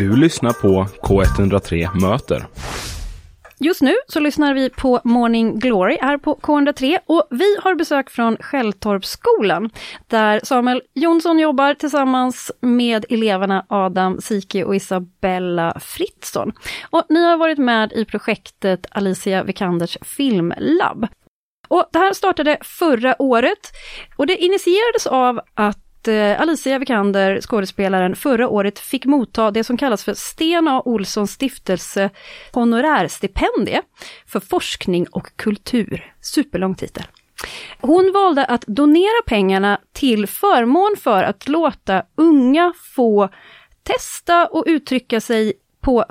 Du lyssnar på K103 Möter. Just nu så lyssnar vi på Morning Glory här på K103 och vi har besök från Skälltorpsskolan där Samuel Jonsson jobbar tillsammans med eleverna Adam Siki och Isabella Fritzson. Och ni har varit med i projektet Alicia Vikanders filmlabb. Och det här startade förra året och det initierades av att att eh, Alicia Vikander, skådespelaren, förra året fick motta det som kallas för Sten A. Olssons stiftelse honorärstipendie för forskning och kultur. Superlång titel. Hon valde att donera pengarna till förmån för att låta unga få testa och uttrycka sig på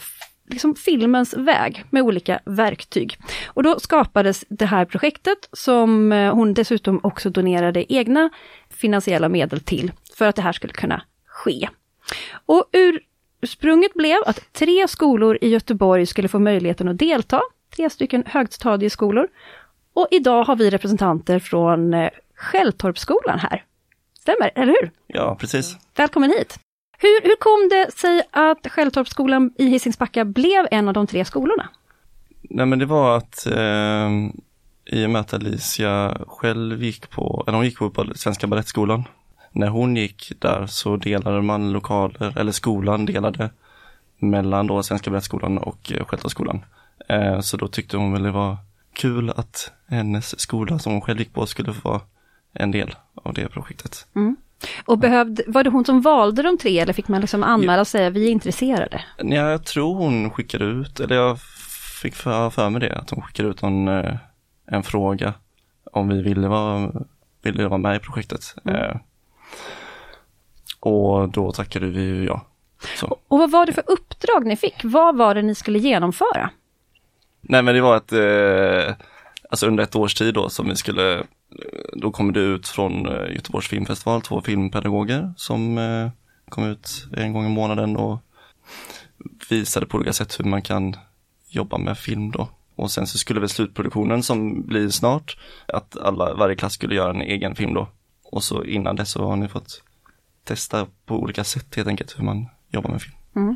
liksom filmens väg med olika verktyg. Och då skapades det här projektet som eh, hon dessutom också donerade egna finansiella medel till för att det här skulle kunna ske. Och ursprunget blev att tre skolor i Göteborg skulle få möjligheten att delta, tre stycken högstadieskolor. Och idag har vi representanter från eh, Skälltorpsskolan här. Stämmer, eller hur? Ja, precis. Välkommen hit! Hur, hur kom det sig att Skälltorpsskolan i Hisingsbacka blev en av de tre skolorna? Nej men det var att eh, i och med att Alicia själv gick på, eller hon gick på Svenska Balettskolan. När hon gick där så delade man lokaler, eller skolan delade mellan då Svenska Balettskolan och eh, Skälltorpsskolan. Eh, så då tyckte hon väl det var kul att hennes skola som hon själv gick på skulle få vara en del av det projektet. Mm. Och behövde, var det hon som valde de tre eller fick man liksom anmäla och säga vi är intresserade? Ja, jag tror hon skickade ut, eller jag fick för, för mig det, att hon skickade ut en, eh, en fråga om vi ville vara, ville vara med i projektet. Mm. Eh, och då tackade vi ju ja. Så. Och vad var det för uppdrag ni fick? Vad var det ni skulle genomföra? Nej men det var att, eh, alltså under ett års tid då som vi skulle då kommer det ut från eh, Göteborgs filmfestival två filmpedagoger som kom ut en gång i månaden och visade på olika sätt hur man kan jobba med film då. Och sen så skulle väl slutproduktionen som blir snart, att alla, varje klass skulle göra en egen film då. Och så innan dess så har ni fått testa på olika sätt helt enkelt hur man jobbar med film. Mm.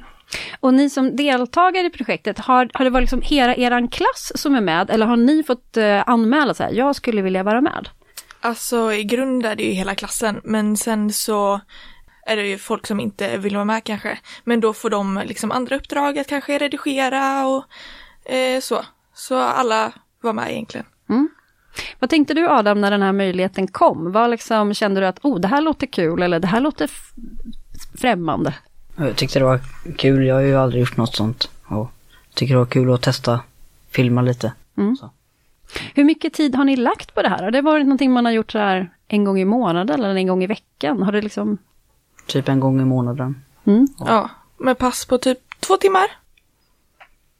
Och ni som deltagare i projektet, har, har det varit liksom hela er klass som är med eller har ni fått uh, anmäla så här, jag skulle vilja vara med? Alltså i grund är det ju hela klassen, men sen så är det ju folk som inte vill vara med kanske. Men då får de liksom andra uppdrag att kanske redigera och eh, så. Så alla var med egentligen. Mm. Vad tänkte du Adam när den här möjligheten kom? Vad liksom, kände du att oh, det här låter kul eller det här låter främmande? Jag tyckte det var kul, jag har ju aldrig gjort något sånt. Och tycker det var kul att testa, filma lite. Mm. Hur mycket tid har ni lagt på det här? Har det varit någonting man har gjort så här en gång i månaden eller en gång i veckan? Har det liksom... Typ en gång i månaden. Mm. Ja. ja, med pass på typ två timmar.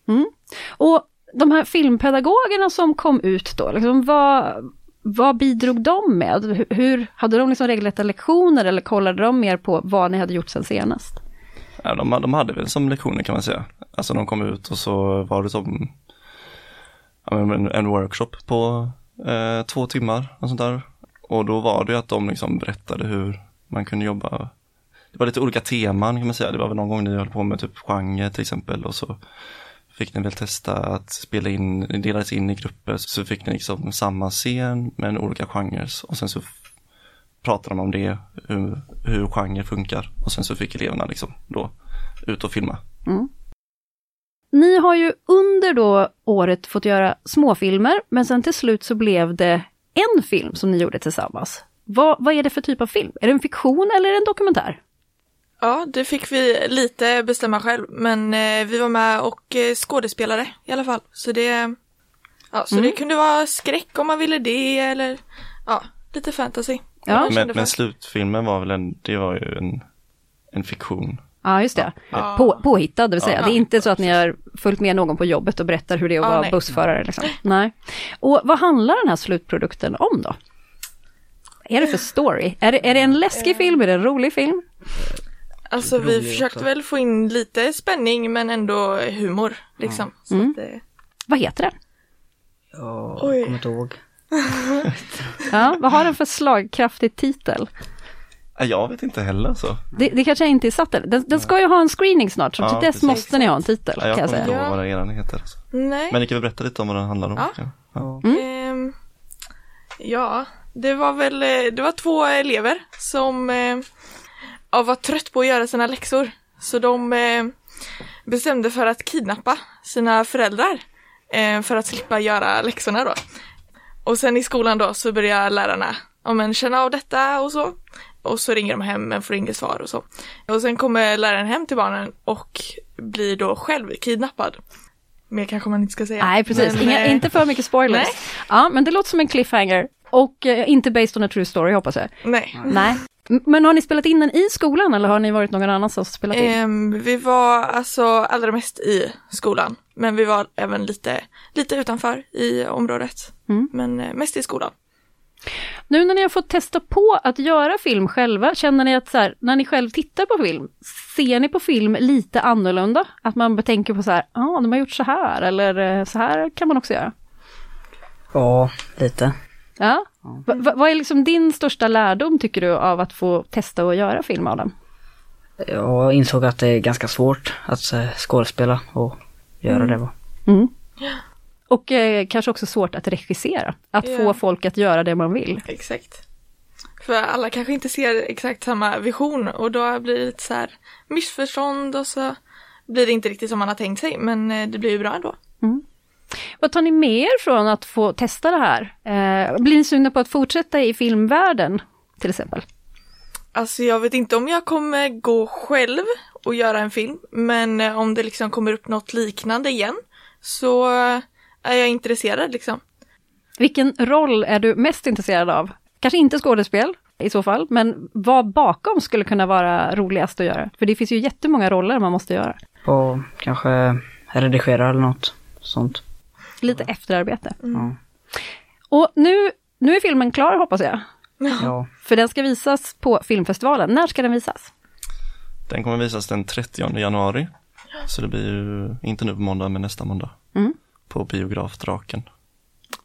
Mm. Och de här filmpedagogerna som kom ut då, liksom, vad, vad bidrog de med? Hur, hade de liksom regelrätta lektioner eller kollade de mer på vad ni hade gjort sen senast? Ja, de, de hade väl som lektioner kan man säga. Alltså de kom ut och så var det som en, en workshop på eh, två timmar och sånt där. Och då var det att de liksom berättade hur man kunde jobba. Det var lite olika teman kan man säga. Det var väl någon gång ni höll på med typ genre till exempel och så fick ni väl testa att spela in, ni delades in i grupper så fick ni liksom samma scen men olika genrer och sen så pratade de om det, hur, hur genre funkar och sen så fick eleverna liksom då ut och filma. Mm. Ni har ju under då året fått göra småfilmer, men sen till slut så blev det en film som ni gjorde tillsammans. Vad, vad är det för typ av film? Är det en fiktion eller en dokumentär? Ja, det fick vi lite bestämma själv, men eh, vi var med och eh, skådespelare i alla fall. Så det, ja, så mm. det kunde vara skräck om man ville det eller ja, lite fantasy. Ja. Men, men slutfilmen var väl en, det var ju en, en fiktion. Ja, just det. Ja. På, påhittad, det vill säga. Ja. Det är inte så att ni har följt med någon på jobbet och berättar hur det är att ja, vara nej. bussförare. Liksom. Nej. Och vad handlar den här slutprodukten om då? Är det för story? Är det, är det en läskig film? Är det en rolig film? Alltså vi försökte också. väl få in lite spänning men ändå humor liksom. Mm. Att, Vad heter den? Ja, jag kommer inte ihåg. ja, vad har den för slagkraftig titel? Jag vet inte heller så. Det, det kanske inte är satt. Den, den ska ju ha en screening snart, så Ja, till dess precis. måste ni ha en titel Nej, jag kan jag kommer säga. inte ihåg Ja. vad eran heter. Alltså. Nej. Men ni kan väl berätta lite om vad den handlar om? Ja. Ja. Ja. Ehm, ja, det var väl, eh, det var två elever som eh, ja, var trött på att göra sina läxor. Så de eh, bestämde för att kidnappa sina föräldrar eh, för att slippa göra läxorna då. Och sen i skolan då så börjar lärarna, ja men känna av detta och så. Och så ringer de hem men får inget svar och så. Och sen kommer läraren hem till barnen och blir då själv kidnappad. Mer kanske man inte ska säga. Nej, precis. Men, Inga, eh, inte för mycket spoilers. nej. Ja, men det låter som en cliffhanger. Och eh, inte based on a true story hoppas jag. Nej. Nej. Men har ni spelat in den i skolan eller har ni varit någon annanstans och spelat in? Ehm, vi var alltså allra mest i skolan, men vi var även lite, lite utanför i området. Mm. Men eh, mest i skolan. Nu när ni har fått testa på att göra film själva, känner ni att så här, när ni själv tittar på film, ser ni på film lite annorlunda? Att man tänker på så här, ja, ah, de har gjort så här, eller eh, så här kan man också göra. Ja, lite. Ja. Va, va, vad är liksom din största lärdom tycker du av att få testa och göra film av dem? Jag insåg att det är ganska svårt att eh, skådespela och göra det. va. Mm. Och eh, kanske också svårt att regissera, att Ja. få folk att göra det man vill. Exakt. För alla kanske inte ser exakt samma vision och då blir det lite så här missförstånd och så blir det inte riktigt som man har tänkt sig, men eh, det blir ju bra ändå. Vad tar ni med er från att få testa det här? Eh, blir ni sugna på att fortsätta i filmvärlden till exempel? Alltså jag vet inte om jag kommer gå själv och göra en film, men eh, om det liksom kommer upp något liknande igen så eh, är jag intresserad liksom. Vilken roll är du mest intresserad av? Kanske inte skådespel i så fall, men vad bakom skulle kunna vara roligast att göra? För det finns ju jättemånga roller man måste göra. Och kanske redigera eller något sånt. Lite efterarbete. Ja. Och nu, nu är filmen klar hoppas jag. ja. För den ska visas på filmfestivalen. När ska den visas? Den kommer visas den 30 januari. Så det blir ju inte nu på måndag men nästa måndag. Mm. På biograf Draken.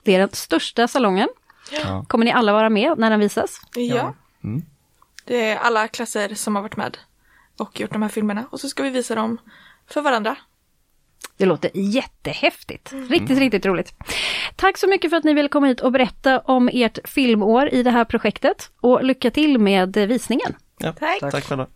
Det är den största salongen. Ja. Kommer ni alla vara med när den visas? Ja. Mm. Det är alla klasser som har varit med och gjort de här filmerna och så ska vi visa dem för varandra. Det låter jättehäftigt. Riktigt, riktigt roligt. Tack så mycket för att ni ville komma hit och berätta om ert filmår i det här projektet och lycka till med visningen. Ja. Tack. Tack själva.